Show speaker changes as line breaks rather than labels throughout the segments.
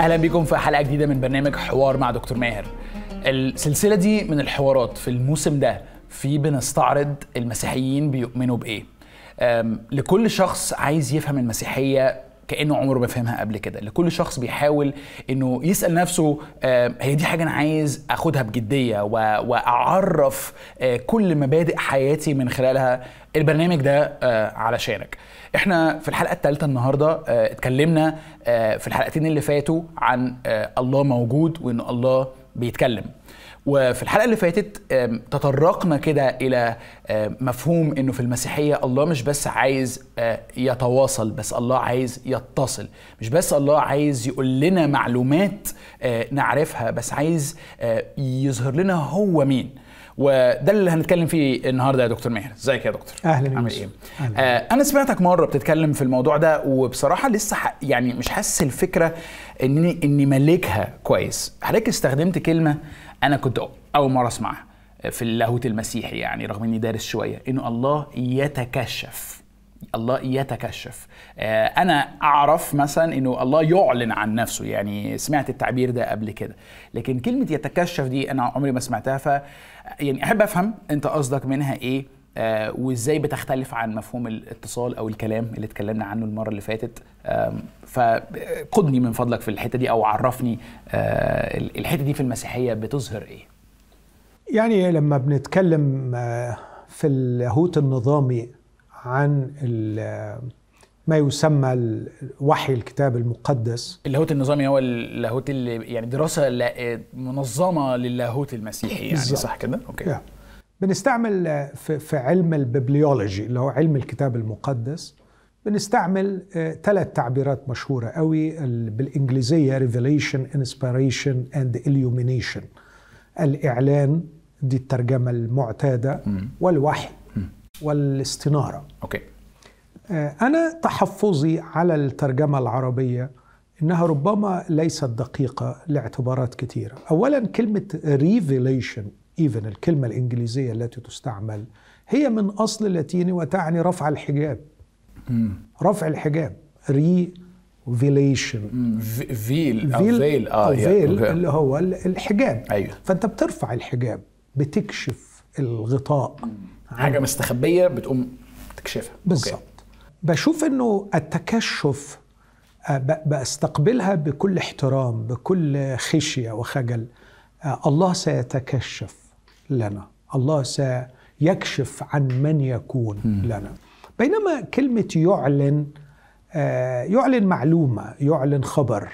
أهلا بيكم في حلقة جديدة من برنامج حوار مع دكتور ماهر. السلسلة دي من الحوارات في الموسم ده في بنستعرض المسيحيين بيؤمنوا بإيه. لكل شخص عايز يفهم المسيحية كأنه عمره ما فهمها قبل كده. لكل شخص بيحاول إنه يسأل نفسه هي دي حاجة أنا عايز أخدها بجدية وأعرف آه، كل مبادئ حياتي من خلالها. البرنامج ده آه، علشانك إحنا في الحلقة الثالثه النهارده آه، اتكلمنا آه، في الحلقتين اللي فاتوا عن آه، الله موجود وإن الله بيتكلم. وفي الحلقة اللي فاتت تطرقنا كده إلى مفهوم إنه في المسيحية الله مش بس عايز يتواصل بس الله عايز يتصل. مش بس الله عايز يقول لنا معلومات نعرفها بس عايز يظهر لنا هو مين. وده اللي هنتكلم فيه النهارده يا دكتور ماهر. ازيك يا دكتور؟
أهلاً
عامل. إيه؟
أهلاً.
آه أنا سمعتك مرة بتتكلم في الموضوع ده وبصراحة لسه ح... يعني مش حاسس الفكرة اني إني مالكها كويس. حضرتك استخدمت كلمة أنا كنت أول مرة أسمعها في اللاهوت المسيحي يعني رغم إني دارس شوية إنه الله يتكشف. الله يتكشف. آه، أنا أعرف مثلا إنه الله يعلن عن نفسه يعني سمعت التعبير ده قبل كده. لكن كلمة يتكشف دي أنا عمري ما سمعتها ف يعني أحب أفهم أنت قصدك منها إيه آه، وإزاي بتختلف عن مفهوم الاتصال أو الكلام اللي اتكلمنا عنه المرة اللي فاتت. فقدني من فضلك في الحتة دي أو عرفني آه، الحتة دي في المسيحية بتظهر إيه؟
يعني لما بنتكلم آه، في اللاهوت النظامي عن ما يسمى وحي الكتاب المقدس.
اللاهوت النظامي هو اللاهوت اللي يعني دراسة منظمة لللاهوت المسيحي يعني
بالظبط.
صح كده؟ okay.
يعني بنستعمل آه، في علم ال bibliology اللي هو علم الكتاب المقدس بنستعمل ثلاث تعبيرات مشهورة قوي ال- بالإنجليزية revelation inspiration and illumination. الإعلان دي الترجمة المعتادة والوحي والاستنارة.
okay.
آه، أنا تحفظي على الترجمة العربية إنها ربما ليست دقيقة لاعتبارات كثيرة. أولا كلمة revelation even الكلمة الإنجليزية التي تستعمل هي من أصل لاتيني وتعني رفع الحجاب. رفع الحجاب. revelation.
مم، في- veil
أو
veil veil
أو yeah،
veil.
اللي هو ال- الحجاب.
أيوه.
فأنت بترفع الحجاب بتكشف الغطاء.
حاجة مستخبية بتقوم تكشفها.
بالظبط. بشوف إنه التكشف آه، بستقبلها بكل احترام بكل خشية وخجل. آه، الله سيتكشف لنا. الله سيكشف عن من يكون لنا. بينما كلمة يعلن آه، يعلن معلومة يعلن خبر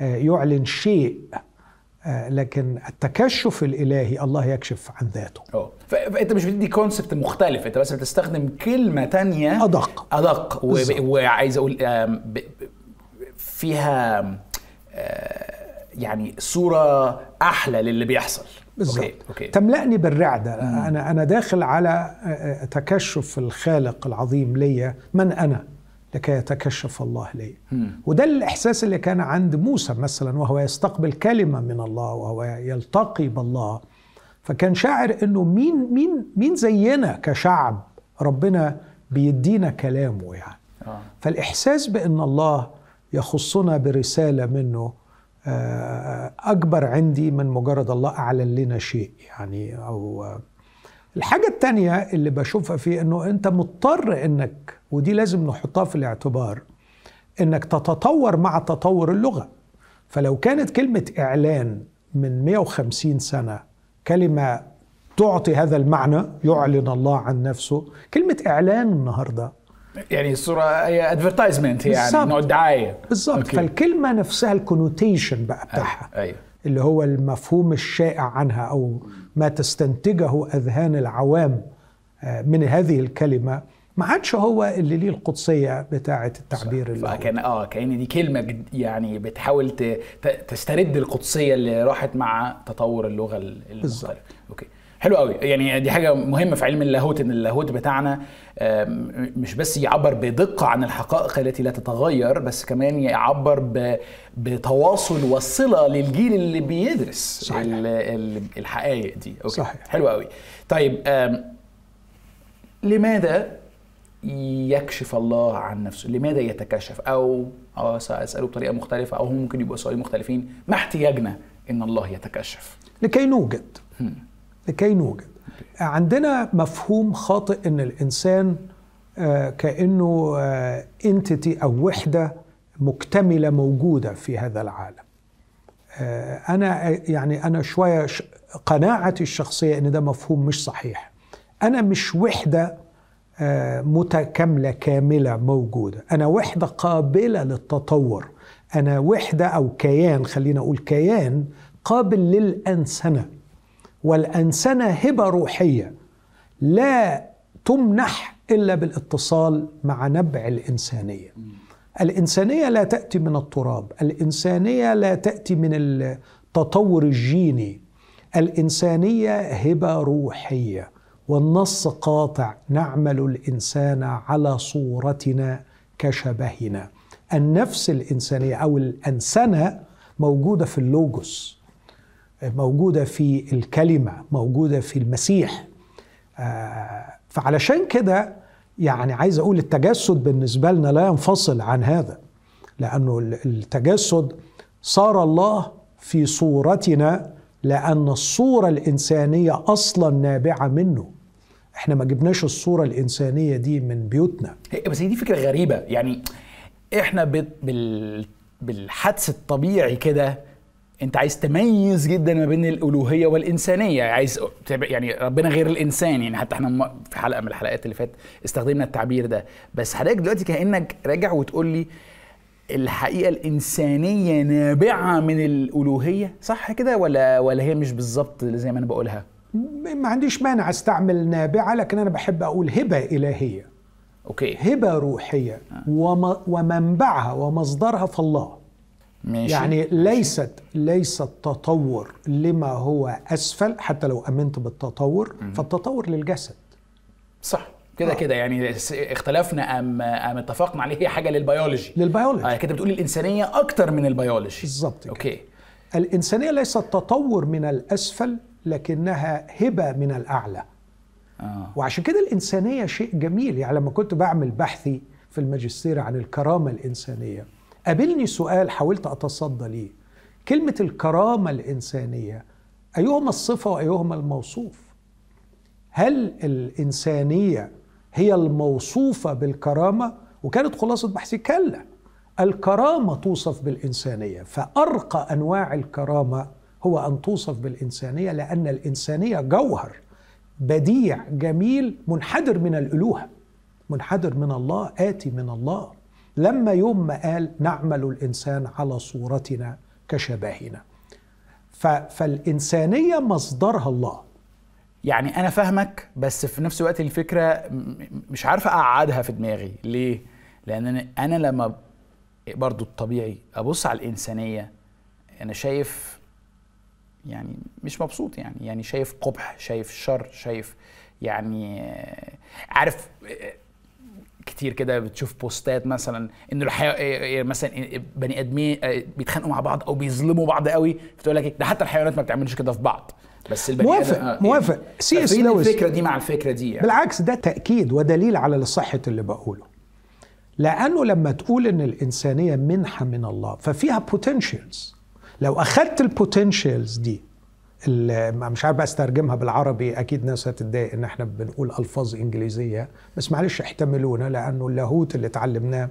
يعلن شيء لكن التكشف الإلهي الله يكشف عن ذاته.
آه فانت مش بتدي كونسبت مختلف أنت بس بتستخدم كلمة تانية.
أدق.
و-
بالظبط.
وعايز أقول فيها آه، يعني صورة أحلى للي بيحصل.
بالظبط. تملأني بالرعدة. أنا أنا داخل على آه، آه، تكشف الخالق العظيم ليا. من أنا؟ لكي يتكشف الله لي. وده الإحساس اللي كان عند موسى مثلا وهو يستقبل كلمة من الله وهو يلتقي بالله. فكان شاعر إنه مين مين مين زينا كشعب ربنا بيدينا كلامه يعني.
آه.
فالإحساس بإن الله يخصنا برسالة منه آه، أكبر عندي من مجرد الله أعلن لنا شيء يعني أو الحاجة الثانية اللي بشوفها فيه إنه أنت مضطر إنك ودي لازم نحطها في الاعتبار إنك تتطور مع تطور اللغة. فلو كانت كلمة إعلان من 150 سنة كلمة تعطي هذا المعنى يعلن الله عن نفسه كلمة إعلان النهارده.
يعني الصورة هي advertisement يعني دعاية.
بالظبط
okay.
فالكلمة نفسها ال connotation بقى بتاعها.
أيوه.
اللي هو المفهوم الشائع عنها أو ما تستنتجه أذهان العوام آه، من هذه الكلمة ما عادش هو اللي ليه القدسية بتاعة التعبير اللي هو.
فكان آه كأن دي كلمة جد- يعني بتحاول تسترد القدسية اللي راحت مع تطور
اللغة.
المختلفه okay حلو قوي. يعني دي حاجة مهمة في علم اللاهوت إن اللاهوت بتاعنا مش بس يعبر بدقة عن الحقائق التي لا تتغير بس كمان يعبر بتواصل وصلة للجيل اللي بيدرس
صحيح.
ال- ال- الحقائق دي. okay.
صحيح.
حلو قوي. طيب لماذا يكشف الله عن نفسه؟ لماذا يتكشف؟ أو آه سأسأله بطريقة مختلفة أو هم ممكن يبقوا سؤالين مختلفين. ما احتياجنا إن الله يتكشف؟
لكي نوجد. لكي نوجد. عندنا مفهوم خاطئ إن الإنسان آه، كأنه انتيتي أو وحدة مكتملة موجودة في هذا العالم. آه، أنا يعني أنا شوية قناعتي الشخصية إن ده مفهوم مش صحيح. أنا مش وحدة آه، متكاملة كاملة موجودة. أنا وحدة قابلة للتطور. أنا وحدة أو كيان خلينا أقول كيان قابل للأنسنة. والأنسنة هبة روحية. لا تمنح إلا بالاتصال مع نبع الإنسانية. الإنسانية لا تأتي من التراب. الإنسانية لا تأتي من التطور الجيني. الإنسانية هبة روحية. والنص قاطع. نعمل الإنسان على صورتنا كشبهنا. النفس الإنسانية أو الأنسنة موجودة في اللوجوس موجودة في الكلمة موجودة في المسيح. آه، فعلشان كده يعني عايز أقول التجسد بالنسبة لنا لا ينفصل عن هذا لأنه التجسد صار الله في صورتنا لأن الصورة الإنسانية أصلا نابعة منه. إحنا ما جبناش الصورة الإنسانية دي من بيوتنا.
بس هي دي فكرة غريبة. يعني إحنا بال بالحدس الطبيعي كده انت عايز تميز جدا ما بين الألوهية والإنسانية عايز يعني ربنا غير الإنسان يعني حتى إحنا في حلقة من الحلقات اللي فاتت استخدمنا التعبير ده. بس حضرتك دلوقتي كأنك راجع وتقول لي الحقيقة الإنسانية نابعة من الألوهية صح كده ولا ولا هي مش بالظبط زي ما أنا بقولها؟
ما عنديش مانع أستعمل نابعة لكن أنا بحب أقول هبة إلهية.
أوكي.
هبة روحية آه. ومنبعها ومصدرها في الله. ماشي. يعني ليست ليست تطور لما هو أسفل حتى لو آمنت بالتطور فالتطور للجسد.
صح. كده آه. كده يعني اختلفنا أم أم اتفقنا عليه هي حاجة للبيولوجي.
للبيولوجي.
آه كده بتقول الإنسانية أكتر من البيولوجي.
بالظبط
okay.
الإنسانية ليست تطور من الأسفل لكنها هبة من الأعلى. آه. وعشان كده الإنسانية شيء جميل. يعني لما كنت بعمل بحثي في الماجستير عن الكرامة الإنسانية قابلني سؤال حاولت أتصدى ليه. كلمة الكرامة الإنسانية أيهما الصفة وأيهما الموصوف؟ هل الإنسانية هي الموصوفة بالكرامة؟ وكانت خلاصة بحثي كلا. الكرامة توصف بالإنسانية فأرقى أنواع الكرامة هو أن توصف بالإنسانية لأن الإنسانية جوهر بديع جميل منحدر من الألوهة. منحدر من الله آتي من الله. لما يوم ما قال نعمل الإنسان على صورتنا كشبهنا. فالإنسانية مصدرها الله.
يعني أنا فاهمك بس في نفس الوقت الفكرة مش عارف أقعدها في دماغي. ليه؟ لأن أنا لما برضو الطبيعي أبص على الإنسانية أنا شايف يعني مش مبسوط يعني يعني شايف قبح شايف شر شايف يعني عارف كتير كده بتشوف بوستات مثلا ان الحيوان مثلا بني آدمين بيتخانقوا مع بعض أو بيظلموا بعض قوي فتقول لك ده حتى الحيوانات ما بتعملش كده في بعض. بس
البني موافق آه موافق.
سي إس لويس. الفكرة دي مع الفكرة دي يعني.
بالعكس ده تأكيد ودليل على صحة اللي بقوله. لأنه لما تقول إن الإنسانية منحة من الله ففيها potentials لو أخذت ال potentials دي مش عارف استرجمها بالعربي أكيد ناس هتتضايق إن إحنا بنقول ألفاظ إنجليزية بس معلش احتملونا لأنه اللاهوت اللي اتعلمناه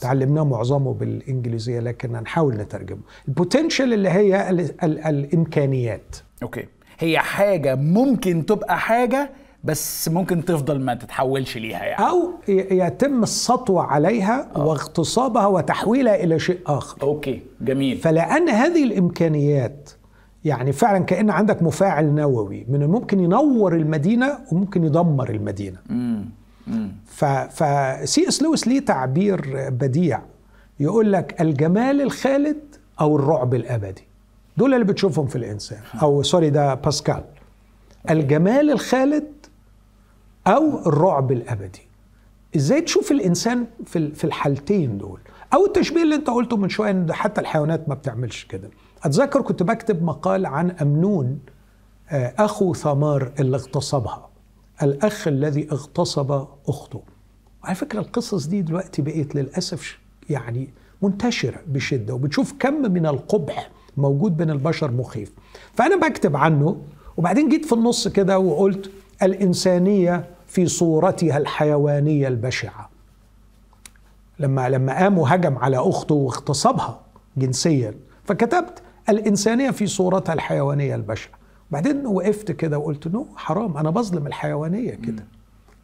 تعلمناه معظمه بالإنجليزية لكن هنحاول نترجمه. ال potential اللي هي ال ال الإمكانيات.
okay. هي حاجة ممكن تبقى حاجة بس ممكن تفضل ما تتحولش ليها يعني.
أو يتم السطو عليها أوه. واغتصابها وتحويلها إلى شيء آخر.
okay. جميل.
فلأن هذه الإمكانيات يعني فعلا كأن عندك مفاعل نووي من الممكن ينور المدينة وممكن يدمر المدينة. فسي إس لويس ليه تعبير بديع. يقول لك الجمال الخالد أو الرعب الأبدي. دول اللي بتشوفهم في الإنسان. أو sorry ده باسكال. الجمال الخالد أو الرعب الأبدي. إزاي تشوف الإنسان في في الحالتين دول؟ أو التشبيه اللي أنت قلته من شوية إن حتى الحيوانات ما بتعملش كده. أتذكر كنت بكتب مقال عن أمنون آه، أخو ثمار اللي اغتصبها. الأخ الذي اغتصب أخته. وعلى فكرة القصص دي دلوقتي بقيت للأسف يعني منتشرة بشدة وبتشوف كم من القبح موجود بين البشر مخيف. فأنا بكتب عنه وبعدين جيت في النص كده وقلت الإنسانية في صورتها الحيوانية البشعة. لما لما قام وهجم على أخته واغتصبها جنسيا فكتبت الإنسانية في صورتها الحيوانية البشعة. بعدين وقفت كده وقلت نو حرام أنا بظلم الحيوانية كده.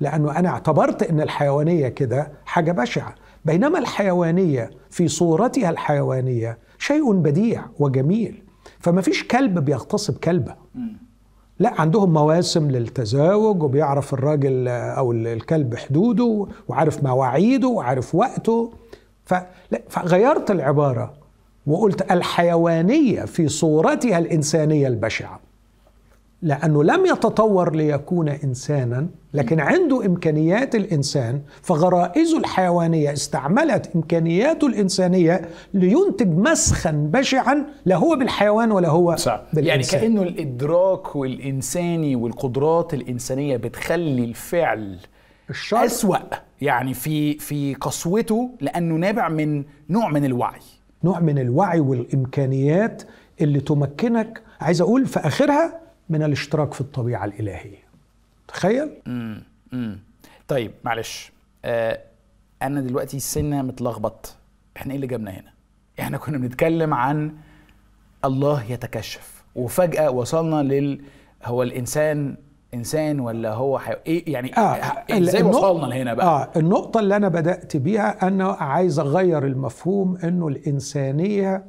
لأنه أنا اعتبرت إن الحيوانية كده حاجة بشعة. بينما الحيوانية في صورتها الحيوانية شيء بديع وجميل. فما فيش كلب بيغتصب كلبة. لا عندهم مواسم للتزاوج وبيعرف الراجل أو الكلب حدوده وعارف مواعيده وعارف وقته. فغيرت العبارة. وقلت الحيوانية في صورتها الإنسانية البشعة لأنه لم يتطور ليكون إنسانا لكن عنده إمكانيات الإنسان فغرائزه الحيوانية استعملت امكانياته الإنسانية لينتج مسخا بشعا لا هو بالحيوان ولا هو
صح. بالإنسان. يعني كأنه الإدراك والإنساني والقدرات الإنسانية بتخلي الفعل الشر أسوأ يعني في في قسوته لأنه نابع من نوع من الوعي
نوع من الوعي والإمكانيات اللي تمكنك عايز أقول في آخرها من الاشتراك في الطبيعة الإلهية. تخيل؟
امم امم طيب معلش. آه أنا دلوقتي سنة متلخبط. إحنا إيه اللي جابنا هنا؟ إحنا كنا بنتكلم عن الله يتكشف. وفجأة وصلنا لل هو الإنسان إنسان ولا هو حي... إيه يعني آه إزاي وصلنا لهنا بقى؟
آه النقطة اللي أنا بدأت بيها أنا عايز أغير المفهوم انه الإنسانية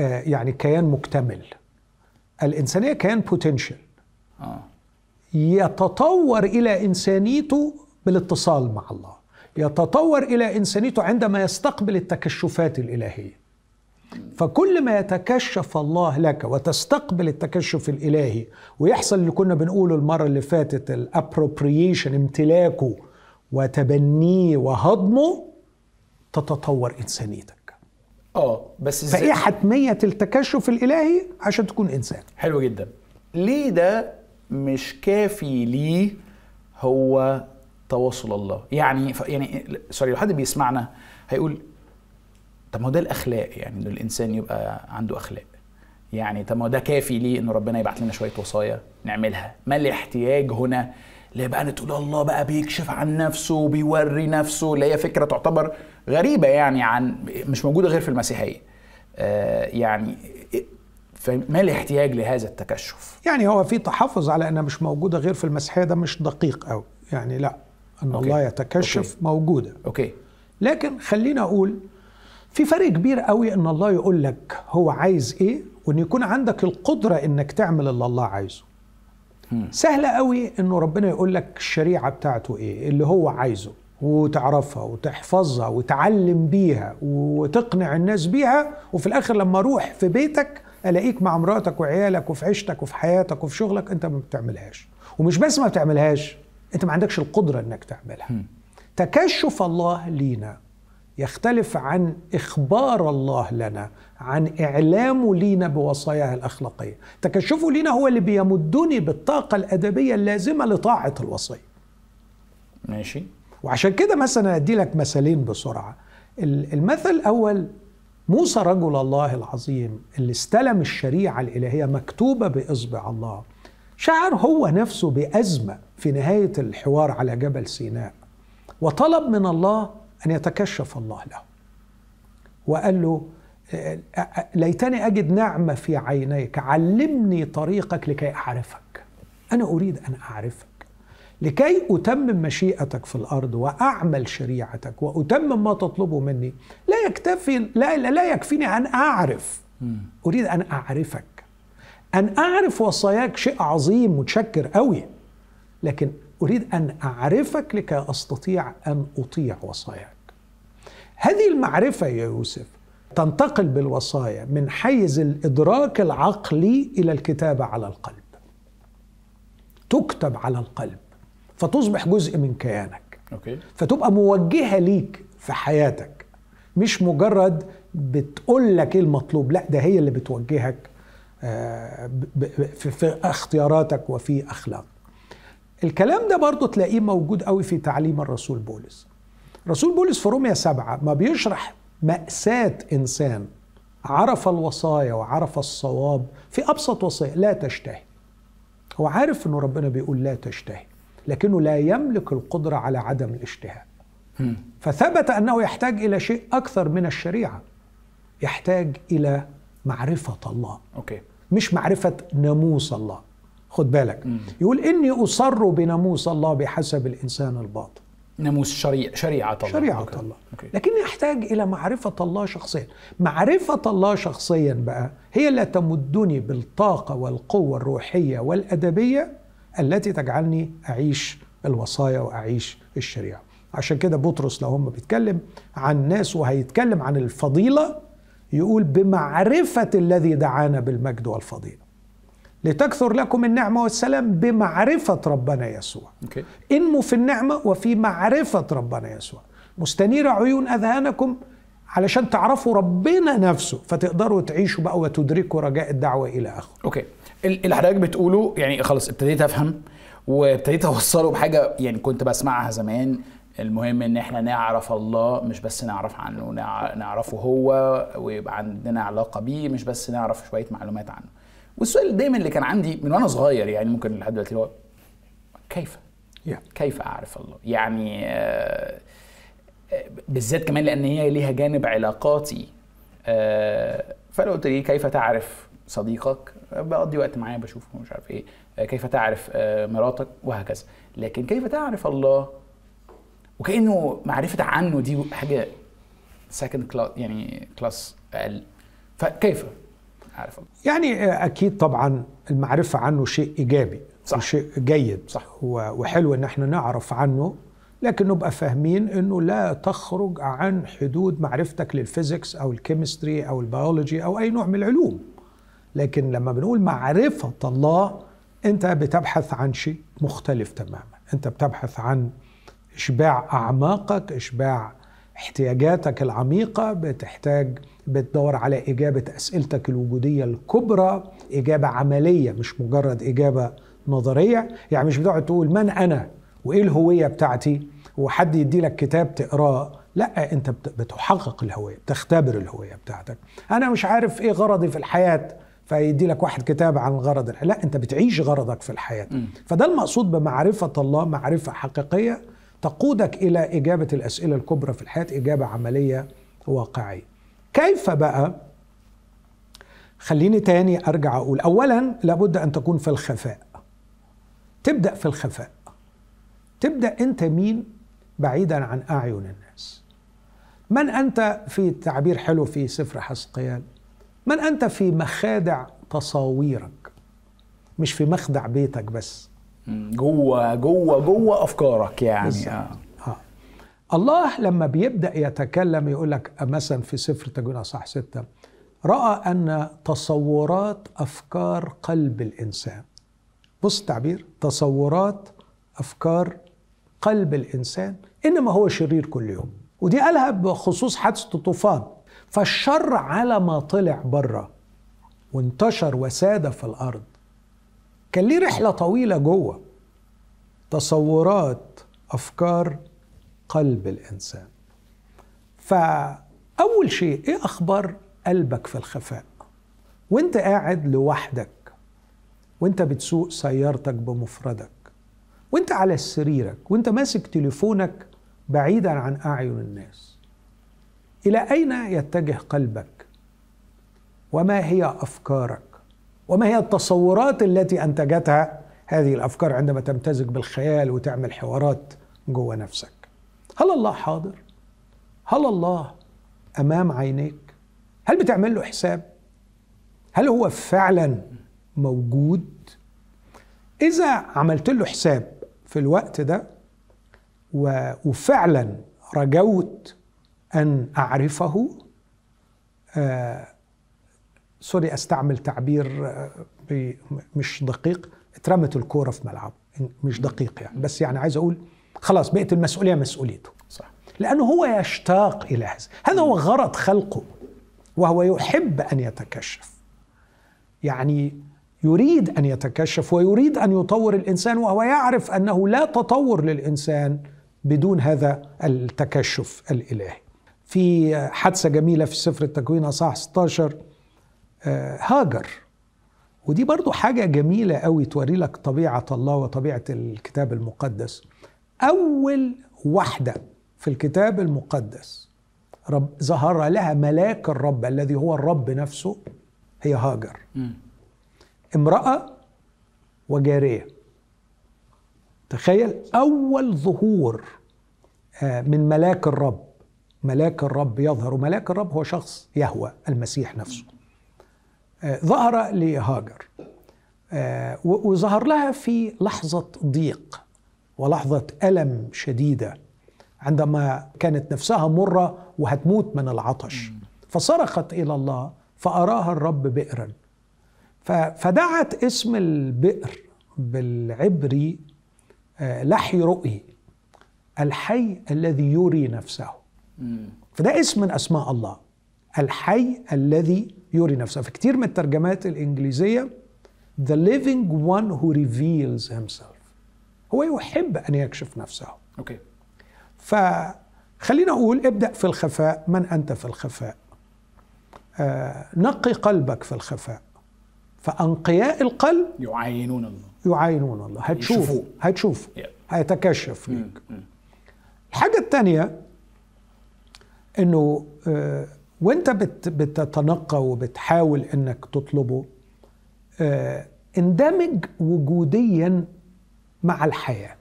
آه يعني كيان مكتمل. الإنسانية كان بوتنشال آه. يتطور إلى إنسانيته بالاتصال مع الله. يتطور إلى إنسانيته عندما يستقبل التكشفات الإلهية. فكل ما يتكشف الله لك وتستقبل التكشف الإلهي ويحصل اللي كنا بنقوله المرة اللي فاتت ال appropriation امتلاكه وتبنيه وهضمه تتطور إنسانيتك.
آه بس
إزاي؟ فإيه حتمية التكشف الإلهي؟ عشان تكون إنسان.
حلو جدا. ليه ده مش كافي ليه هو تواصل الله؟ يعني. يعني سوري لو حد بيسمعنا هيقول طب ما هو ده الأخلاق يعني إنه الإنسان يبقى عنده أخلاق. يعني طب ما هو ده كافي ليه إنه ربنا يبعت لنا شوية وصايا نعملها؟ ما الاحتياج هنا اللي بقى تقول الله بقى بيكشف عن نفسه وبيوري نفسه اللي هي فكرة تعتبر غريبة يعني عن مش موجودة غير في المسيحية. آه يعني فما الاحتياج لهذا التكشف؟
يعني هو في تحفظ على أنها مش موجودة غير في المسيحية ده مش دقيق قوي يعني لا إن okay. الله يتكشف okay. موجودة.
أوكي.
لكن خلينا أقول في فرق كبير قوي إن الله يقول لك هو عايز إيه وإن يكون عندك القدرة إنك تعمل اللي الله عايزه. سهلة قوي إنه ربنا يقول لك الشريعة بتاعته إيه اللي هو عايزه وتعرفها وتحفظها وتعلم بيها وتقنع الناس بيها وفي الآخر لما أروح في بيتك ألاقيك مع مراتك وعيالك وفي عيشتك وفي حياتك وفي شغلك أنت ما بتعملهاش. ومش بس ما بتعملهاش أنت ما عندكش القدرة إنك تعملها. تكشف الله لينا. يختلف عن إخبار الله لنا عن اعلامه لينا بوصاياه الأخلاقية. تكشفه لينا هو اللي بيمدني بالطاقة الأدبية اللازمة لطاعة الوصيه
ماشي.
وعشان كده مثلا أدي لك مثالين بسرعة. المثل الأول موسى رجل الله العظيم اللي استلم الشريعة الإلهية مكتوبة بإصبع الله. شعر هو نفسه بأزمة في نهاية الحوار على جبل سيناء. وطلب من الله أن يتكشف الله له. وقال له ليتني أجد نعمة في عينيك علمني طريقك لكي أعرفك. أنا أريد أن أعرفك. لكي أتمم مشيئتك في الأرض وأعمل شريعتك وأتمم ما تطلبه مني لا يكتفي لا, لا يكفيني أن أعرف. أريد أن أعرفك. أن أعرف وصاياك شيء عظيم متشكر قوي لكن أريد أن أعرفك لكي أستطيع أن أطيع وصاياك. هذه المعرفة يا يوسف تنتقل بالوصايا من حيز الإدراك العقلي إلى الكتابة على القلب. تكتب على القلب فتصبح جزء من كيانك.
أوكي.
فتبقى موجهة ليك في حياتك مش مجرد بتقول لك إيه المطلوب لا ده هي اللي بتوجهك آه، في اختياراتك وفي أخلاقك. الكلام ده برضه تلاقيه موجود قوي في تعليم الرسول بولس. رسول بولس في روميا سبعة ما بيشرح مأساة إنسان عرف الوصايا وعرف الصواب في أبسط وصية لا تشتهي. هو عارف أنه ربنا بيقول لا تشتهي لكنه لا يملك القدرة على عدم الاشتهاء. فثبت أنه يحتاج إلى شيء أكثر من الشريعة يحتاج إلى معرفة الله.
okay.
مش معرفة ناموس الله. خد بالك. يقول إني أصر بناموس الله بحسب الإنسان الباطن.
ناموس شريعة شريعة الله.
شريعة
okay.
الله.
okay.
لكن يحتاج إلى معرفة الله شخصيا. معرفة الله شخصيا بقى هي اللي تمدني بالطاقة والقوة الروحية والأدبية التي تجعلني أعيش الوصايا وأعيش الشريعة. عشان كده بطرس لو هم بيتكلم عن ناس وهيتكلم عن الفضيلة يقول بمعرفة الذي دعانا بالمجد والفضيلة. لتكثر لكم النعمة والسلام بمعرفة ربنا يسوع.
okay.
انموا في النعمة وفي معرفة ربنا يسوع. مستنيرة عيون أذهانكم علشان تعرفوا ربنا نفسه فتقدروا تعيشوا بقى وتدركوا رجاء الدعوة إلى آخره
okay. ال- اللي حضرتك بتقوله يعني خلاص ابتديت أفهم وابتديت أوصله بحاجة يعني كنت بسمعها زمان. المهم إن إحنا نعرف الله مش بس نعرف عنه نع- نعرفه هو ويبقى عندنا علاقة بيه مش بس نعرف شوية معلومات عنه. والسؤال دايما اللي كان عندي من وأنا صغير يعني ممكن لحد دلوقتي هو كيف؟
Yeah.
كيف أعرف الله؟ يعني آه، بالذات كمان لأن هي ليها جانب علاقاتي. آه، فلو قلت لي كيف تعرف صديقك؟ بقضي وقت معاه بشوفه مش عارف إيه. آه، كيف تعرف مراتك؟ وهكذا. لكن كيف تعرف الله؟ وكأنه معرفة عنه دي حاجة second class يعني class أقل فكيف؟ الله
يعني أكيد طبعا المعرفة عنه شيء إيجابي
صح.
شيء جيد
صح.
وحلو إن إحنا نعرف عنه لكن نبقى فاهمين إنه لا تخرج عن حدود معرفتك لل physics أو ال chemistry أو البيولوجي أو أي نوع من العلوم لكن لما بنقول معرفة الله أنت بتبحث عن شيء مختلف تماما أنت بتبحث عن إشباع أعماقك إشباع احتياجاتك العميقة بتحتاج بتدور على إجابة أسئلتك الوجودية الكبرى إجابة عملية مش مجرد إجابة نظرية. يعني مش بتقعد تقول من أنا وإيه الهوية بتاعتي وحد يدي لك كتاب تقراه. لا أنت بت- بتحقق الهوية بتختبر الهوية بتاعتك. أنا مش عارف إيه غرضي في الحياة فيدي لك واحد كتاب عن غرض الحياة لا أنت بتعيش غرضك في الحياة. فده المقصود بمعرفة الله معرفة حقيقية. تقودك إلى إجابة الأسئلة الكبرى في الحياة إجابة عملية واقعية. كيف بقى؟ خليني تاني أرجع أقول أولا لابد أن تكون في الخفاء. تبدأ في الخفاء. تبدأ أنت مين؟ بعيدا عن أعين الناس. من أنت في تعبير حلو في سفر حسقيال من أنت في مخادع تصاويرك؟ مش في مخدع بيتك بس.
جوة جوة جوة أفكارك يعني. آه.
آه. الله لما بيبدأ يتكلم يقول لك مثلا في سفر تكوين أصح ستة رأى أن تصورات أفكار قلب الإنسان بص التعبير تصورات أفكار قلب الإنسان إنما هو شرير كل يوم ودي قالها بخصوص حادثة الطوفان فالشر على ما طلع بره وانتشر وساد في الأرض كان ليه رحلة طويلة جوه. تصورات أفكار قلب الإنسان. فأول شيء إيه أخبار قلبك في الخفاء؟ وأنت قاعد لوحدك وأنت بتسوق سيارتك بمفردك وأنت على سريرك وأنت ماسك تليفونك بعيدا عن أعين الناس. إلى أين يتجه قلبك؟ وما هي أفكارك؟ وما هي التصورات التي أنتجتها هذه الأفكار عندما تمتزج بالخيال وتعمل حوارات جوه نفسك؟ هل الله حاضر؟ هل الله أمام عينيك؟ هل بتعمل له حساب؟ هل هو فعلا موجود؟ إذا عملت له حساب في الوقت ده وفعلا رجوت أن أعرفه آه سوري أستعمل تعبير آه، مش دقيق اترمت الكورة في ملعبه مش دقيق يعني. بس يعني عايز أقول خلاص بقت المسؤولية مسؤوليته.
صح.
لأنه هو يشتاق إلى هذا. هذا هو غرض خلقه وهو يحب أن يتكشف. يعني يريد أن يتكشف ويريد أن يطور الإنسان وهو يعرف أنه لا تطور للإنسان بدون هذا التكشف الإلهي. في حادثة جميلة في سفر التكوين أصحاح 16 آه، هاجر. ودي برضو حاجة جميلة قوي توري لك طبيعة الله وطبيعة الكتاب المقدس. أول واحدة في الكتاب المقدس رب ظهر لها ملاك الرب الذي هو الرب نفسه هي هاجر. امرأة وجارية. تخيل أول ظهور آه، من ملاك الرب. ملاك الرب يظهر ملاك الرب هو شخص يهوى المسيح نفسه. ظهر لهاجر آه، وظهر لها في لحظة ضيق ولحظة ألم شديدة عندما كانت نفسها مرة وهتموت من العطش. فصرخت إلى الله فأراها الرب بئرا. فدعت اسم البئر بالعبري آه، لحي رؤي الحي الذي يري نفسه. فده اسم من أسماء الله الحي الذي يري نفسه. في كتير من الترجمات الإنجليزية the living one who reveals himself. هو يحب أن يكشف نفسه.
أوكي.
فخلينا أقول ابدأ في الخفاء. من أنت في الخفاء؟ آه نقي قلبك في الخفاء. فأنقياء القلب
يعاينون الله.
يعاينون الله. هتشوف. هتشوف. Yeah. هيتكشف ليك. الحاجة الثانية إنه آه، وانت بتتنقى وبتحاول انك تطلبه آه، اندمج وجوديا مع الحياة.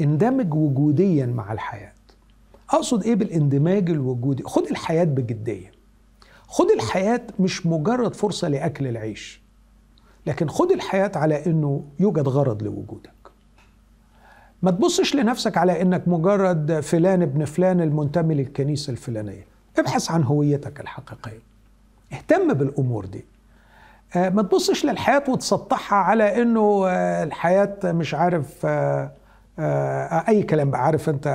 اندمج وجوديا مع الحياة. اقصد إيه بالاندماج الوجودي؟ خد الحياة بجدية. خد الحياة مش مجرد فرصة لأكل العيش لكن خد الحياة على إنه يوجد غرض لوجودك. ما تبصش لنفسك على إنك مجرد فلان ابن فلان المنتمي للكنيسة الفلانية. ابحث عن هويتك الحقيقية. اهتم بالأمور دي. آه، ما تبصش للحياة وتسطحها على إنه آه، الحياة مش عارف آه، أي كلام بقى عارف أنت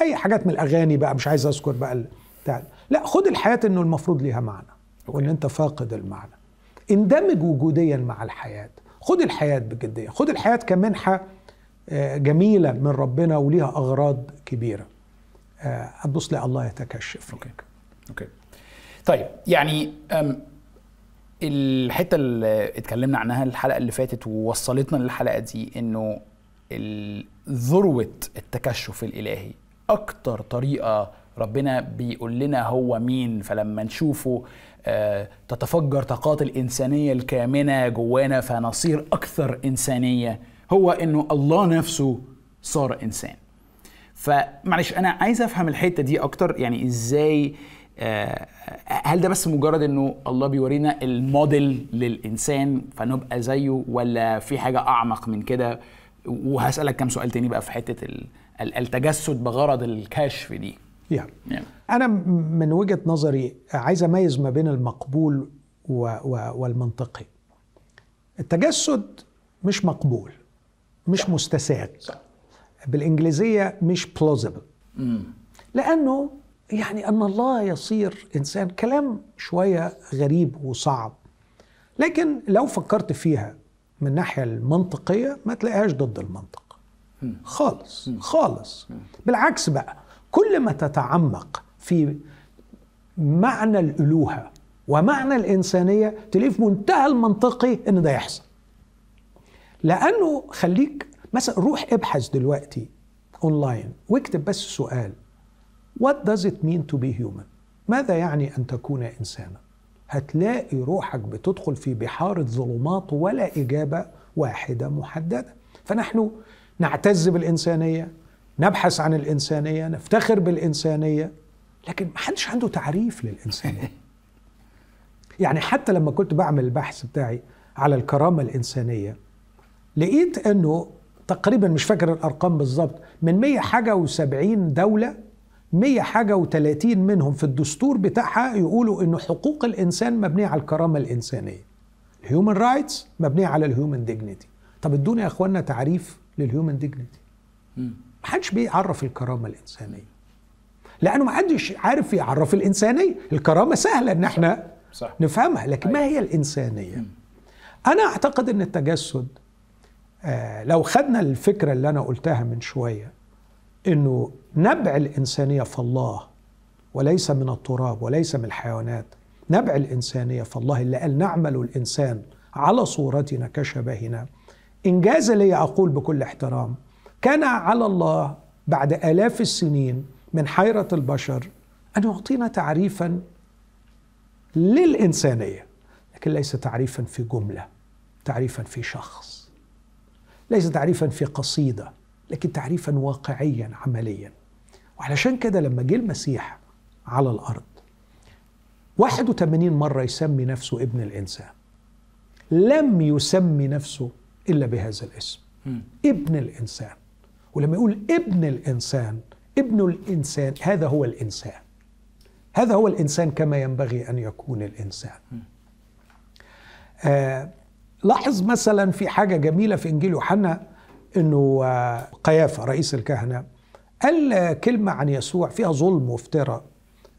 أي حاجات من الأغاني بقى مش عايز أذكر بقى بتاع. لا خد الحياة إنه المفروض ليها معنى وإن أنت فاقد المعنى. اندمج وجوديا مع الحياة. خد الحياة بجدية. خد الحياة كمنحة جميلة من ربنا وليها أغراض كبيرة. هتبص لا الله يتكشف
okay. okay. طيب يعني الحتة اللي اتكلمنا عنها الحلقة اللي فاتت ووصلتنا للحلقة دي إنه ذروة التكشف الإلهي أكتر طريقة ربنا بيقول لنا هو مين فلما نشوفه آه، تتفجر طاقات الإنسانية الكامنة جوانا فنصير أكثر إنسانية. هو إنه الله نفسه صار إنسان. فمعلش أنا عايز أفهم الحتة دي أكتر يعني إزاي آه هل ده بس مجرد إنه الله بيورينا الموديل للإنسان فنبقى زيه ولا في حاجة أعمق من كده؟ وهسألك كم سؤال تاني بقى في حتة التجسد بغرض الكشف دي.
yeah. yeah. أنا من وجهة نظري عايز أميز ما بين المقبول و و والمنطقي. التجسد مش مقبول مش مستساغ. بالإنجليزية مش plausible. لأنه يعني أن الله يصير إنسان كلام شوية غريب وصعب. لكن لو فكرت فيها من الناحيه المنطقية ما تلاقيهاش ضد المنطق. خالص خالص. بالعكس بقى كل ما تتعمق في معنى الألوهة ومعنى الإنسانية تلاقيه في منتهى المنطقي إن ده يحصل. لأنه خليك مثلا روح ابحث دلوقتي اونلاين واكتب بس سؤال What does it mean to be human؟ ماذا يعني أن تكون إنسانا؟ هتلاقي روحك بتدخل في بحار الظلمات ولا إجابة واحدة محددة فنحن نعتز بالإنسانية نبحث عن الإنسانية نفتخر بالإنسانية لكن ما حدش عنده تعريف للإنسانية يعني حتى لما كنت بعمل البحث بتاعي على الكرامة الإنسانية لقيت أنه تقريبا مش فاكر الأرقام بالظبط من 100 حاجة و70 دولة 100 حاجة و30 منهم في الدستور بتاعها يقولوا إنه حقوق الإنسان مبنية على الكرامة الإنسانية. ال human rights مبنية على ال human dignity طب ادونا يا اخوانا تعريف لل human dignity ما حدش بيعرف الكرامة الإنسانية. لأنه ما حدش عارف يعرف الإنسانية. الكرامة سهلة إن إحنا صح. نفهمها لكن ما هي الإنسانية؟ أنا أعتقد إن التجسد لو خدنا الفكرة اللي أنا قلتها من شوية إنه نبع الإنسانية في الله وليس من التراب وليس من الحيوانات نبع الإنسانية في الله اللي قال نعمل الإنسان على صورتنا كشبهنا. إنجاز لي أقول بكل احترام كان على الله بعد آلاف السنين من حيرة البشر أن يعطينا تعريفا للإنسانية لكن ليس تعريفا في جملة تعريفا في شخص. ليس تعريفا في قصيدة لكن تعريفا واقعيا عمليا. وعلشان كده لما جه المسيح على الأرض 81 مرة يسمي نفسه ابن الإنسان. لم يسمي نفسه إلا بهذا الاسم ابن الإنسان. ولما يقول ابن الإنسان ابن الإنسان هذا هو الإنسان. هذا هو الإنسان كما ينبغي أن يكون الإنسان. آه لاحظ مثلا في حاجة جميلة في إنجيل يوحنا إنه آه قيافة رئيس الكهنة قال كلمة عن يسوع فيها ظلم وافتراء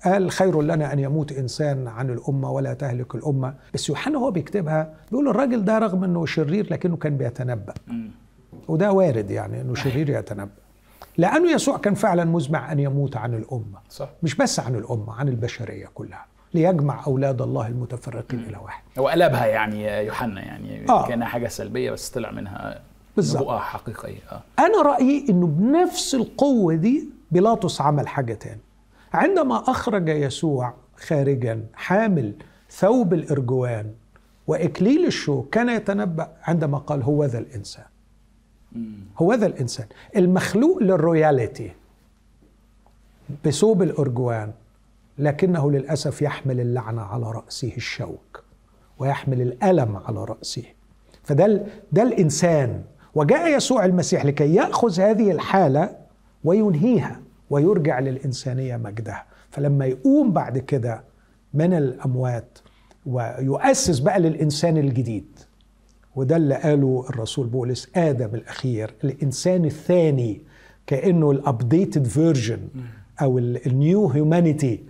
قال خير لنا أن يموت إنسان عن الأمة ولا تهلك الأمة. بس يوحنا هو بيكتبها بيقول الراجل ده رغم إنه شرير لكنه كان بيتنبأ. وده وارد يعني إنه شرير يتنبأ. لأنه يسوع كان فعلا مزمع أن يموت عن الأمة.
صح.
مش بس عن الأمة عن البشرية كلها. ليجمع أولاد الله المتفرقين إلى واحد.
هو قلبها يعني يوحنا يعني
آه.
كأنها حاجة سلبية بس طلع منها
بالظبط.
نبوءة حقيقية. آه.
أنا رأيي إنه بنفس القوة دي بيلاطس عمل حاجة تاني. عندما أخرج يسوع خارجا حامل ثوب الإرجوان وإكليل الشوك كان يتنبأ عندما قال هو ذا الإنسان. هو ذا الإنسان. المخلوق لل royalty بثوب الإرجوان لكنه للأسف يحمل اللعنه على رأسه الشوك ويحمل الألم على رأسه. فده ده الانسان وجاء يسوع المسيح لكي يأخذ هذه الحالة وينهيها ويرجع للإنسانية مجدها. فلما يقوم بعد كده من الأموات ويؤسس بقى للإنسان الجديد وده اللي قاله الرسول بولس آدم الأخير الإنسان الثاني كأنه ال updated version أو ال new humanity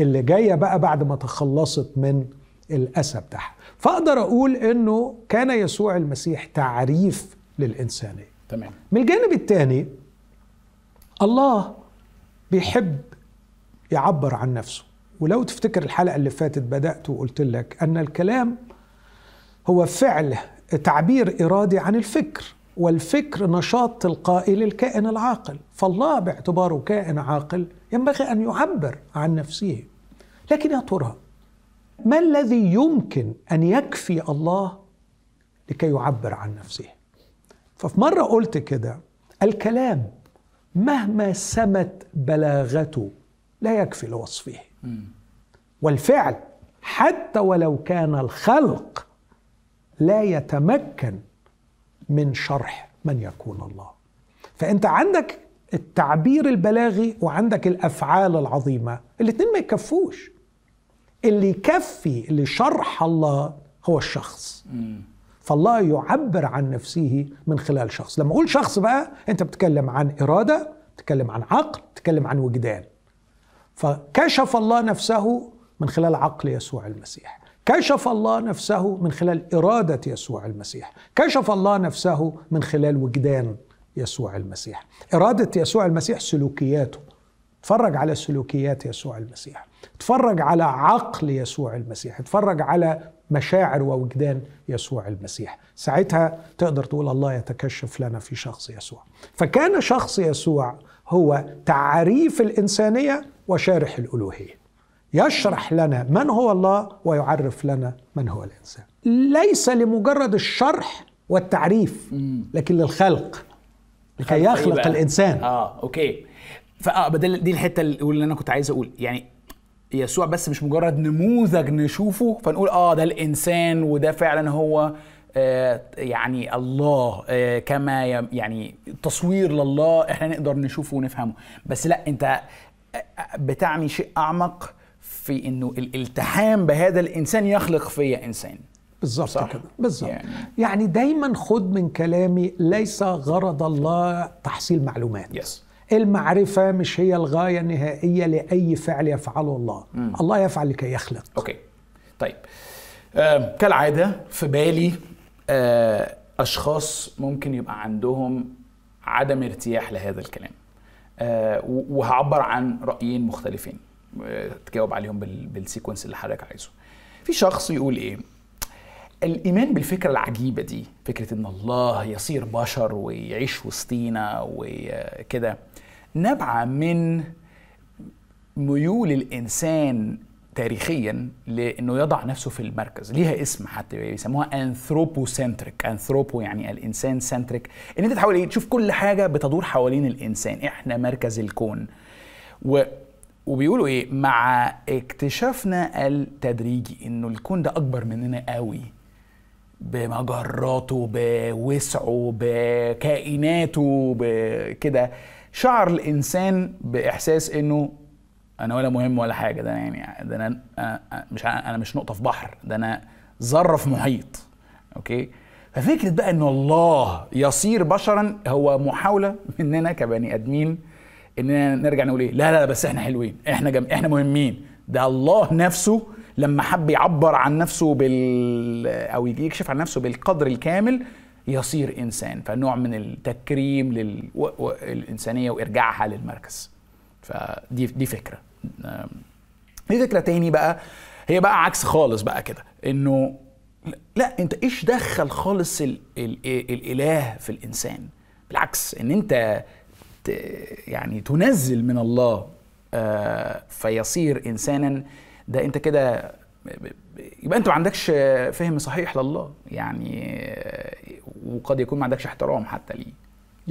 اللي جاية بقى بعد ما تخلصت من الأسى بتاعها. فأقدر أقول إنه كان يسوع المسيح تعريف للإنسانية.
تمام.
من الجانب الثاني الله بيحب يعبر عن نفسه. ولو تفتكر الحلقة اللي فاتت بدأت وقلت لك أن الكلام هو فعل تعبير إرادي عن الفكر والفكر نشاط تلقائي للكائن العاقل. فالله باعتباره كائن عاقل ينبغي أن يعبر عن نفسه. لكن يا ترى ما الذي يمكن أن يكفي الله لكي يعبر عن نفسه؟ ففي مرة قلت كده الكلام مهما سمت بلاغته لا يكفي لوصفه. والفعل حتى ولو كان الخلق لا يتمكن من شرح من يكون الله. فأنت عندك التعبير البلاغي وعندك الأفعال العظيمة الاثنين ما يكفوش. اللي يكفي لشرح الله هو الشخص. فالله يعبر عن نفسه من خلال شخص. لما أقول شخص بقى أنت بتتكلم عن إرادة بتتكلم عن عقل بتتكلم عن وجدان. فكشف الله نفسه من خلال عقل يسوع المسيح. كشف الله نفسه من خلال إرادة يسوع المسيح. كشف الله نفسه من خلال وجدان يسوع المسيح. إرادة يسوع المسيح سلوكياته. اتفرج على سلوكيات يسوع المسيح. اتفرج على عقل يسوع المسيح. اتفرج على مشاعر ووجدان يسوع المسيح. ساعتها تقدر تقول الله يتكشف لنا في شخص يسوع. فكان شخص يسوع هو تعريف الإنسانية وشارح الألوهية. يشرح لنا من هو الله ويعرف لنا من هو الإنسان. ليس لمجرد الشرح والتعريف لكن للخلق لكي
إيه
يخلق
بقى؟
الإنسان.
آه أوكي. فأه بدل دي الحتة اللي أنا كنت عايز أقول يعني يسوع بس مش مجرد نموذج نشوفه فنقول آه ده الإنسان وده فعلا هو آه يعني الله آه كما يعني تصوير لله إحنا نقدر نشوفه ونفهمه بس لا أنت آه، بتعني شيء أعمق في إنه الالتحام بهذا الإنسان يخلق فيا إنسان
بالظبط. كده بالظبط
يعني.
يعني. يعني دايما خد من كلامي ليس غرض الله تحصيل معلومات
بس
المعرفة مش هي الغاية النهائية لأي فعل يفعله الله. مم. الله يفعل لكي يخلق.
okay. طيب. آه كالعادة في بالي آه أشخاص ممكن يبقى عندهم عدم ارتياح لهذا الكلام. آه، وهعبر عن رأيين مختلفين. آه، تجاوب عليهم بال- بالسيكونس اللي حضرتك عايزه. في شخص يقول إيه؟ الإيمان بالفكرة العجيبة دي فكرة إن الله يصير بشر ويعيش وسطينا وكده نابعه من ميول الإنسان تاريخيا لإنه يضع نفسه في المركز. ليها اسم حتى بيسموها anthropocentric anthropo يعني الإنسان centric إن أنت تحاول إيه؟ تشوف كل حاجة بتدور حوالين الإنسان. إحنا مركز الكون. و وبيقولوا إيه؟ مع اكتشافنا التدريجي إنه الكون ده أكبر مننا قوي. بمجراته بوسعه بكائناته بكده. شعر الإنسان بإحساس إنه أنا ولا مهم ولا حاجة ده أنا يعني ده أنا مش أنا مش نقطة في بحر ده أنا ذره في محيط أوكي؟ ففكرة بقى إن الله يصير بشرا هو محاولة مننا كبني آدمين إننا نرجع نقول إيه؟ لا لا بس إحنا حلوين إحنا جم... إحنا مهمين. ده الله نفسه لما حب يعبر عن نفسه بال أو يكشف عن نفسه بالقدر الكامل يصير إنسان فنوع من التكريم للانسانيه وإرجاعها للمركز. فدي دي فكرة. في فكرة تاني بقى. هي بقى عكس خالص بقى كده إنه لا أنت إيش دخل خالص ال ال الإله في الإنسان؟ بالعكس إن أنت يعني تنزل من الله آه، فيصير إنسانا ده أنت كده يبقى أنت ما عندكش فهم صحيح لله. يعني وقد يكون ما عندكش احترام حتى ليه.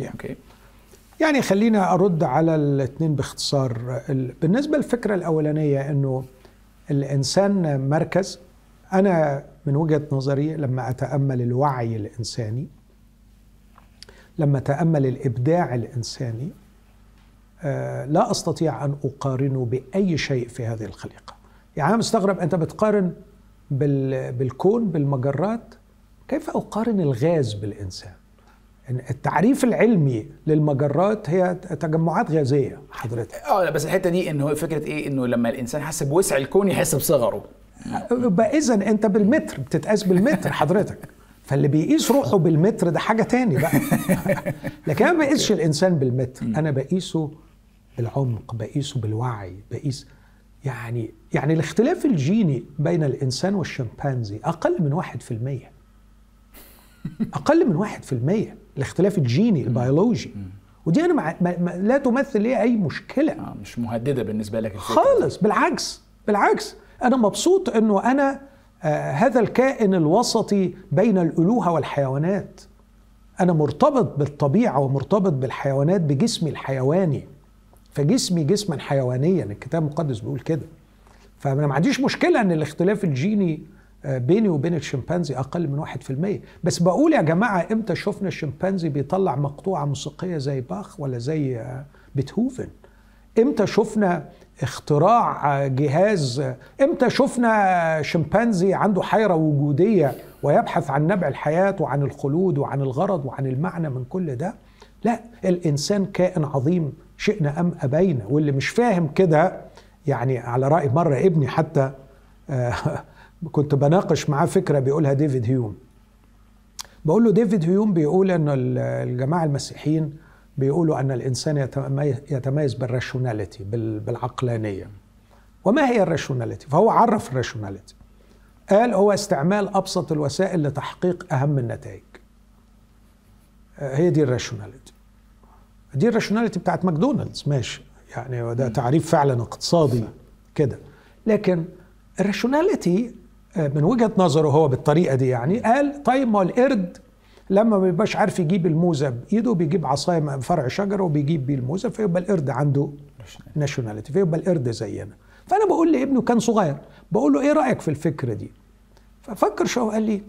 Yeah.
أوكي
يعني خلينا أرد على الاثنين باختصار. ال- بالنسبة للفكرة الأولانية إنه الإنسان مركز أنا من وجهة نظري لما أتأمل الوعي الإنساني لما أتأمل الإبداع الإنساني آه، لا أستطيع أن أقارنه بأي شيء في هذه الخليقة. يعني أنا مستغرب أنت بتقارن بال- بالكون بالمجرات كيف أقارن الغاز بالإنسان؟ إن التعريف العلمي للمجرات هي تجمعات غازية. حضرتك.
آه لا بس الحتة دي إنه فكرة إيه؟ إنه لما الإنسان حس بوسع الكون يحس بصغره
يبقى إذا أنت بالمتر بتتقاس بالمتر حضرتك. فاللي بيقيس روحه بالمتر ده حاجة تاني بقى. لكن أنا ما بقيسش الإنسان بالمتر أنا بقيسه بالعمق بقيسه بالوعي بقيس يعني يعني الاختلاف الجيني بين الإنسان والشمبانزي أقل من واحد في المية. أقل من واحد في المية الاختلاف الجيني البيولوجي. ودي أنا مع ما ما لا تمثل لي أي مشكلة.
آه مش مهددة بالنسبة لك الفكرة.
خالص بالعكس بالعكس. أنا مبسوط إنه أنا آه هذا الكائن الوسطي بين الألوهة والحيوانات. أنا مرتبط بالطبيعة ومرتبط بالحيوانات بجسمي الحيواني. فجسمي جسما حيوانيا الكتاب المقدس بيقول كده. فأنا ما عنديش مشكلة إن الاختلاف الجيني بيني وبين الشمبانزي أقل من واحد في المية. بس بقول يا جماعة إمتى شفنا الشمبانزي بيطلع مقطوعة موسيقية زي باخ ولا زي آه، بيتهوفن؟ إمتى شفنا اختراع جهاز إمتى شفنا شمبانزي عنده حيرة وجودية ويبحث عن نبع الحياة وعن الخلود وعن الغرض وعن المعنى من كل ده؟ لا الإنسان كائن عظيم شئنا أم أبينا واللي مش فاهم كده يعني على رأي مرة ابني حتى آه، كنت بناقش معاه فكرة بيقولها ديفيد هيوم. بقول له ديفيد هيوم بيقول إن ال- الجماعة المسيحيين بيقولوا أن الإنسان يتمي- يتميز بال rationality بال- بالعقلانية. وما هي ال rationality فهو عرف ال rationality قال هو استعمال أبسط الوسائل لتحقيق أهم النتائج. آه، هي دي ال rationality دي ال rationality بتاعت ماكدونالدز. ماشي. يعني ده تعريف فعلا اقتصادي كده. لكن ال rationality من وجهة نظره هو بالطريقة دي يعني قال طيب ما القرد لما ما بيبقاش عارف يجيب الموزة بإيده بيجيب عصاية من فرع شجرة وبيجيب بيه الموزة فيبقى القرد عنده ناشوناليتي فيبقى القرد زينا. فأنا بقول لابنه كان صغير بقول له إيه رأيك في الفكرة دي؟ ففكر شوية وقال لي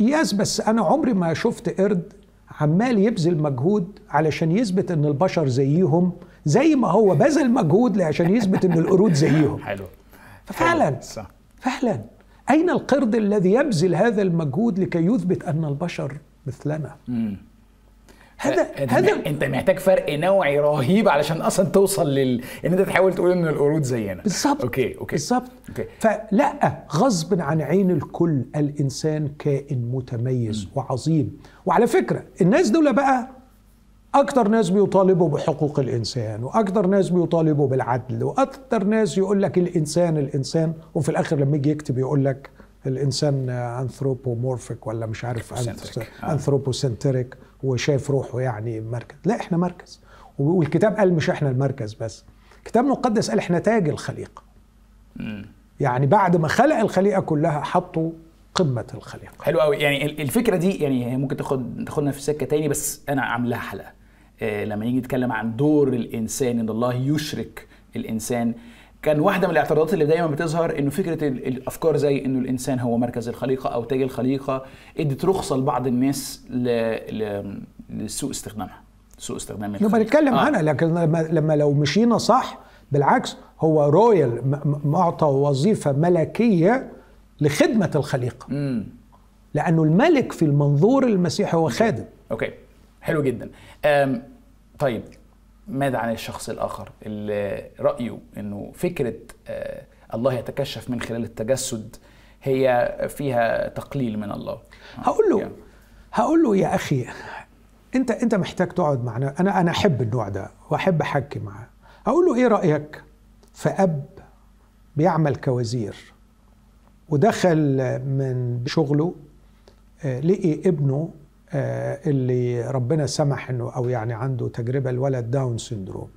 ياس بس أنا عمري ما شفت قرد عمال يبذل مجهود علشان يثبت إن البشر زيهم زي ما هو بذل مجهود عشان يثبت إن القرود زيهم.
حلو.
ففعلا.
صح.
فعلا. أين القرد الذي يبذل هذا المجهود لكي يثبت أن البشر مثلنا؟
مم.
هذا هذا
أنت محتاج فرق نوعي رهيب علشان أصلا توصل لل إن أنت تحاول تقول إن القرود زينا.
بالظبط.
okay okay.
بالظبط. فلا غصب عن عين الكل الإنسان كائن متميز وعظيم. وعلى فكرة الناس دول بقى أكتر ناس بيطالبوا بحقوق الإنسان وأكتر ناس بيطالبوا بالعدل وأكتر ناس يقول لك الإنسان الإنسان وفي الآخر لما يجي يكتب يقول لك الإنسان anthropomorphic ولا مش عارف
Centric. آه.
وشايف روحه يعني مركز. لا إحنا مركز. والكتاب قال مش إحنا المركز بس. الكتاب المقدس قال إحنا تاج الخليقة. يعني بعد ما خلق الخليقة كلها حطوا قمة الخليقة.
حلو قوي يعني ال- الفكرة دي يعني ممكن تاخد تاخدنا في سكة تاني بس أنا عامل لها حلقة. لما نيجي نتكلم عن دور الإنسان إن الله يشرك الإنسان كان واحدة من الاعتراضات اللي دايما بتظهر إنه فكرة ال- الأفكار زي إنه الإنسان هو مركز الخليقة أو تاج الخليقة إدت رخصة لبعض الناس ل... ل... لسوء استخدامها سوء استخدام
بقى
الخليقة.
نتكلم
آه.
عنها لكن لما, لما لو مشينا صح بالعكس هو royal معطى وظيفة ملكية لخدمة الخليقة
امم
لأنه الملك في المنظور المسيحي هو خادم
okay حلو جدا طيب ماذا عن الشخص الآخر؟ اللي رأيه إنه فكرة آه، الله يتكشف من خلال التجسد هي فيها تقليل من الله.
هقول له
يعني.
هقول له يا أخي أنت أنت محتاج تقعد معنا. أنا أنا أحب النوع ده وأحب أحكي معاه. أقول له إيه رأيك؟ في اب بيعمل كوزير ودخل من شغله آه، لقي ابنه اللي ربنا سمح إنه أو يعني عنده تجربة الولد Down syndrome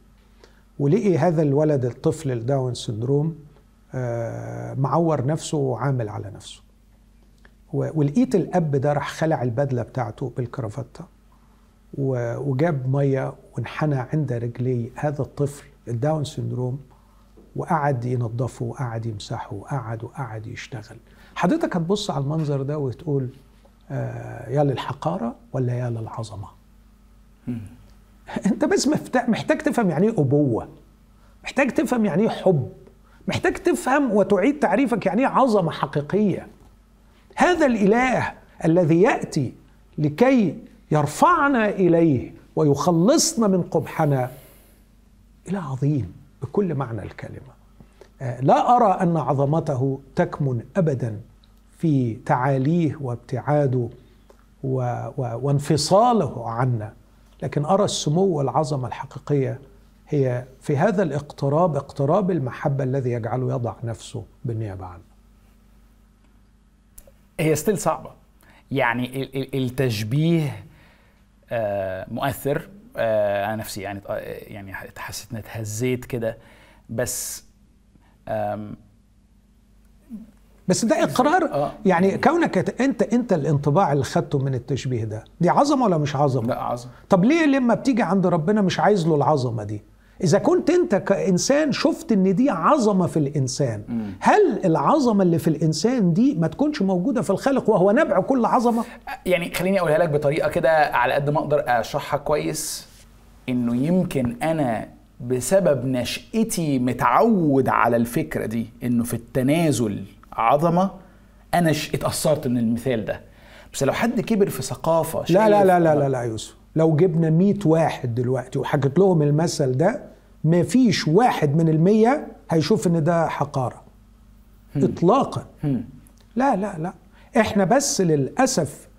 ولقي هذا الولد الطفل ال Down syndrome آه، معور نفسه وعامل على نفسه. ولقيت الأب ده راح خلع البدلة بتاعته بالكرافتة وجاب مية وانحنى عند رجلي هذا الطفل الداون سندروم وقعد ينظفه وقعد يمسحه وقعد وقعد يشتغل. حضرتك هتبص على المنظر ده وتقول آه يا للحقارة ولا يا للعظمة؟ انت بس محتاج تفهم يعني إيه أبوة. محتاج تفهم يعني إيه حب. محتاج تفهم وتعيد تعريفك يعني إيه عظمة حقيقية. هذا الإله الذي يأتي لكي يرفعنا إليه ويخلصنا من قبحنا إله عظيم بكل معنى الكلمة. آه، لا أرى أن عظمته تكمن ابدا. في تعاليه وابتعاده و و وانفصاله عنا. لكن أرى السمو والعظمة الحقيقية هي في هذا الاقتراب اقتراب المحبة الذي يجعله يضع نفسه بالنيابة عنه.
هي ستيل صعبة. يعني ال- ال- التشبيه آه، مؤثر. آه، أنا نفسي يعني آه، يعني حسيت اني اتهزيت كده. بس
بس ده إقرار.
آه.
يعني كونك أنت أنت الانطباع اللي خدته من التشبيه ده دي عظمة ولا مش عظمة؟
لا عظم
طب ليه لما بتيجي عند ربنا مش عايز له العظمة دي؟ إذا كنت أنت كإنسان شفت إن دي عظمة في الإنسان هل العظمة اللي في الإنسان دي ما تكونش موجودة في الخالق وهو نبع كل عظمة؟
يعني خليني أقولها لك بطريقة كده على قد ما أقدر أشرحها كويس. إنه يمكن أنا بسبب نشأتي متعود على الفكرة دي إنه في التنازل عظمة أنا ش- اتأثرت من المثال ده. بس لو حد كبر في ثقافة
لا لا لا لا لا لا يوسف. لو جبنا 100 واحد دلوقتي وحكيت لهم المثل ده ما فيش واحد من المية هيشوف إن ده حقارة. اطلاقا. لا لا لا. إحنا بس للأسف آه،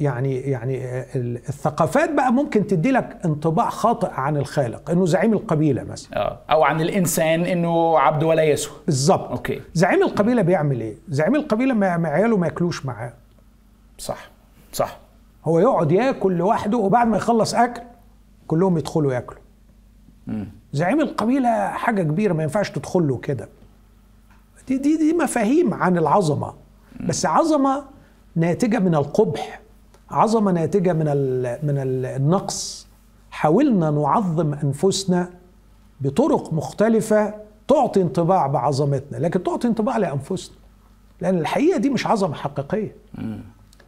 يعني يعني آه، الثقافات بقى ممكن تدي لك انطباع خاطئ عن الخالق إنه زعيم القبيلة مثلا.
آه أو عن الإنسان إنه عبد ولا يسوى.
بالظبط
أوكي.
زعيم القبيلة بيعمل إيه؟ زعيم القبيلة ما ما عياله ما ياكلوش معاه.
صح صح.
هو يقعد ياكل لوحده وبعد ما يخلص أكل كلهم يدخلوا ياكلوا. زعيم القبيلة حاجة كبيرة ما ينفعش تدخل له كده. دي دي دي مفاهيم عن العظمة. بس عظمة ناتجة من القبح. عظمة ناتجة من ال من ال- النقص. حاولنا نعظم أنفسنا بطرق مختلفة تعطي انطباع بعظمتنا لكن تعطي انطباع لأنفسنا لأن الحقيقة دي مش عظمة حقيقية.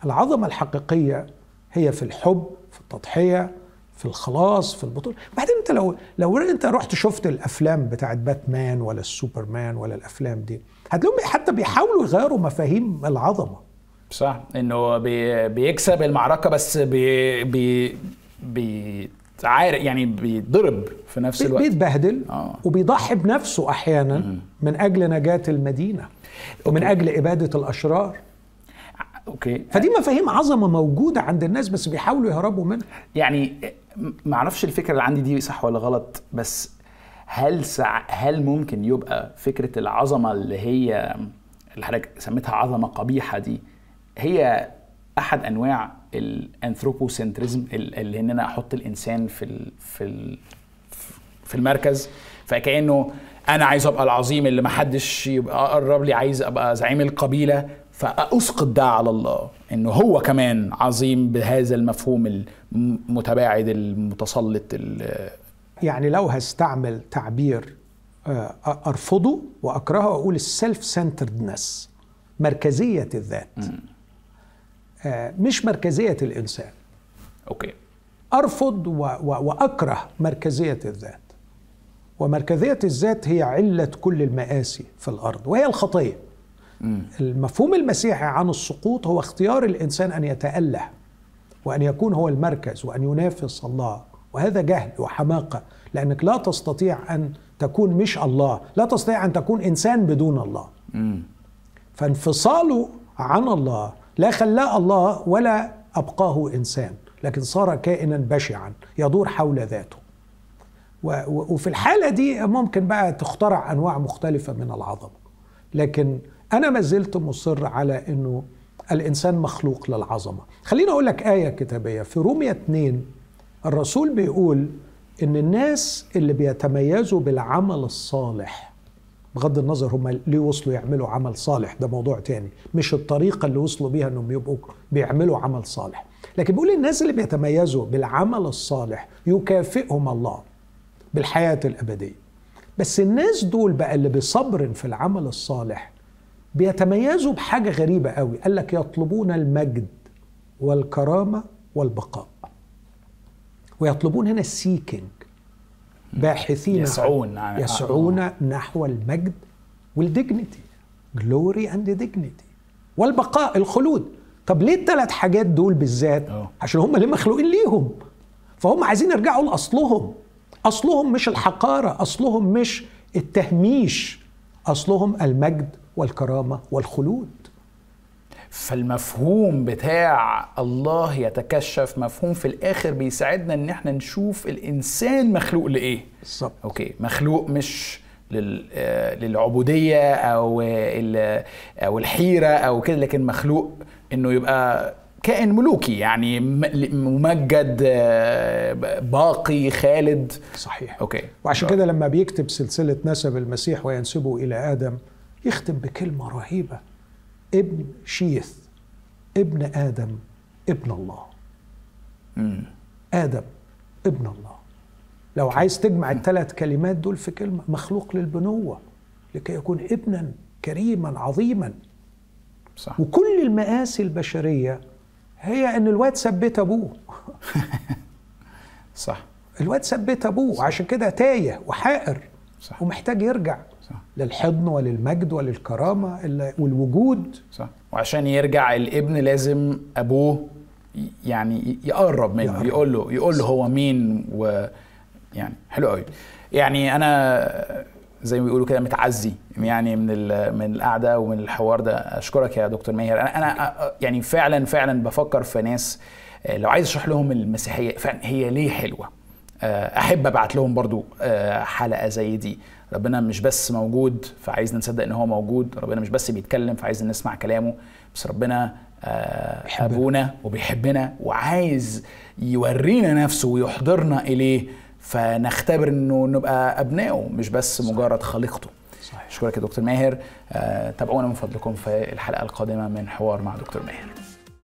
العظمة الحقيقية هي في الحب في التضحية في الخلاص في البطولة. بعدين انت لو لو انت رحت شفت الأفلام بتاعت باتمان ولا السوبرمان ولا الأفلام دي هتلاقيهم حتى بيحاولوا يغيروا مفاهيم العظمة.
صح. إنه بي بيكسب المعركة بس بي بي بي عارف يعني بيتضرب في نفس الوقت.
بيتبهدل
آه.
وبيضحي بنفسه أحيانا من أجل نجاة المدينة ومن أجل إبادة الأشرار.
okay.
فدي مفاهيم عظمة موجودة عند الناس بس بيحاولوا يهربوا منها.
يعني ما أعرفش الفكرة اللي عندي دي صح ولا غلط بس هل سع... هل ممكن يبقى فكرة العظمة اللي هي اللي حضرتك سميتها عظمة قبيحة دي هي أحد أنواع ال anthropocentrism اللي إن أنا أحط الإنسان في ال... في ال... في المركز. فكأنه أنا عايز أبقى العظيم اللي ما حدش يبقى قرب لي عايز أبقى زعيم القبيلة فأسقط ده على الله. إنه هو كمان عظيم بهذا المفهوم المتباعد المتسلط
يعني لو هستعمل تعبير آه، أرفضه وأكرهه واقول ال self-centeredness مركزية الذات. آه، مش مركزية الإنسان.
أوكي.
أرفض وأكره مركزية الذات. ومركزية الذات هي علة كل المآسي في الأرض وهي الخطية. المفهوم المسيحي عن السقوط هو اختيار الإنسان أن يتأله وأن يكون هو المركز وأن ينافس الله. وهذا جهل وحماقة لأنك لا تستطيع أن تكون مش الله لا تستطيع أن تكون إنسان بدون الله. فانفصاله عن الله لا خلاه الله ولا أبقاه إنسان لكن صار كائنا بشعا يدور حول ذاته. وفي الحالة دي ممكن بقى تخترع أنواع مختلفة من العظمة. لكن أنا ما زلت مصر على إنه الإنسان مخلوق للعظمة. خليني أقول لك آية كتابية في رومية 2 الرسول بيقول إن الناس اللي بيتميزوا بالعمل الصالح بغض النظر هم ليه وصلوا يعملوا عمل صالح ده موضوع تاني. مش الطريقة اللي وصلوا بيها إنهم يبقوا بيعملوا عمل صالح. لكن بيقول الناس اللي بيتميزوا بالعمل الصالح يكافئهم الله بالحياة الأبدية. بس الناس دول بقى اللي بصبر في العمل الصالح بيتميزوا بحاجة غريبة قوي. قال لك يطلبون المجد والكرامة والبقاء. ويطلبون هنا ال seeking باحثين
يسعون
عن يسعون آه. نحو المجد وال dignity glory and dignity والبقاء الخلود. طب ليه الثلاث حاجات دول بالذات؟ أوه. عشان هم اللي مخلوقين ليهم. فهم عايزين يرجعوا لأصلهم. أصلهم مش الحقارة أصلهم مش التهميش. أصلهم المجد والكرامة والخلود.
فالمفهوم بتاع الله يتكشف مفهوم في الآخر بيساعدنا إن إحنا نشوف الإنسان مخلوق لإيه.
بالظبط.
أوكي مخلوق مش آه، للعبودية أو أو الحيرة أو كده لكن مخلوق إنه يبقى كائن ملوكي يعني ممجد آه، باقي خالد.
صحيح.
أوكي.
وعشان كده لما بيكتب سلسلة نسب المسيح وينسبه إلى آدم يختم بكلمة رهيبة. ابن شيث ابن آدم ابن الله
مم.
آدم ابن الله لو عايز تجمع الثلاث كلمات دول في كلمة مخلوق للبنوة لكي يكون ابنا كريما عظيما
صح.
وكل المآسي البشرية هي إن الواد ثبت أبوه
صح
الواد ثبت أبوه عشان كده تايه وحائر صح. ومحتاج يرجع صح. للحضن وللمجد وللكرامة والوجود.
صح. وعشان يرجع الابن لازم أبوه يعني يقرب منه يقرب. يقول له يقول له هو مين و يعني حلو قوي. يعني أنا زي ما بيقولوا كده متعزي يعني من من القعدة ومن الحوار ده. أشكرك يا دكتور ماهر. أنا أنا يعني فعلا فعلا بفكر في ناس لو عايز أشرح لهم المسيحية فعلا هي ليه حلوة؟ أحب أبعت لهم برضو حلقة زي دي. ربنا مش بس موجود فعايزنا نصدق إن هو موجود ربنا مش بس بيتكلم فعايزنا نسمع كلامه بس ربنا آه أبونا وبيحبنا وعايز يورينا نفسه ويحضرنا إليه فنختبر إنه نبقى أبنائه مش بس مجرد خليقته.
صحيح.
اشكرك يا دكتور ماهر. آه تابعونا من فضلكم في الحلقة القادمة من حوار مع دكتور ماهر.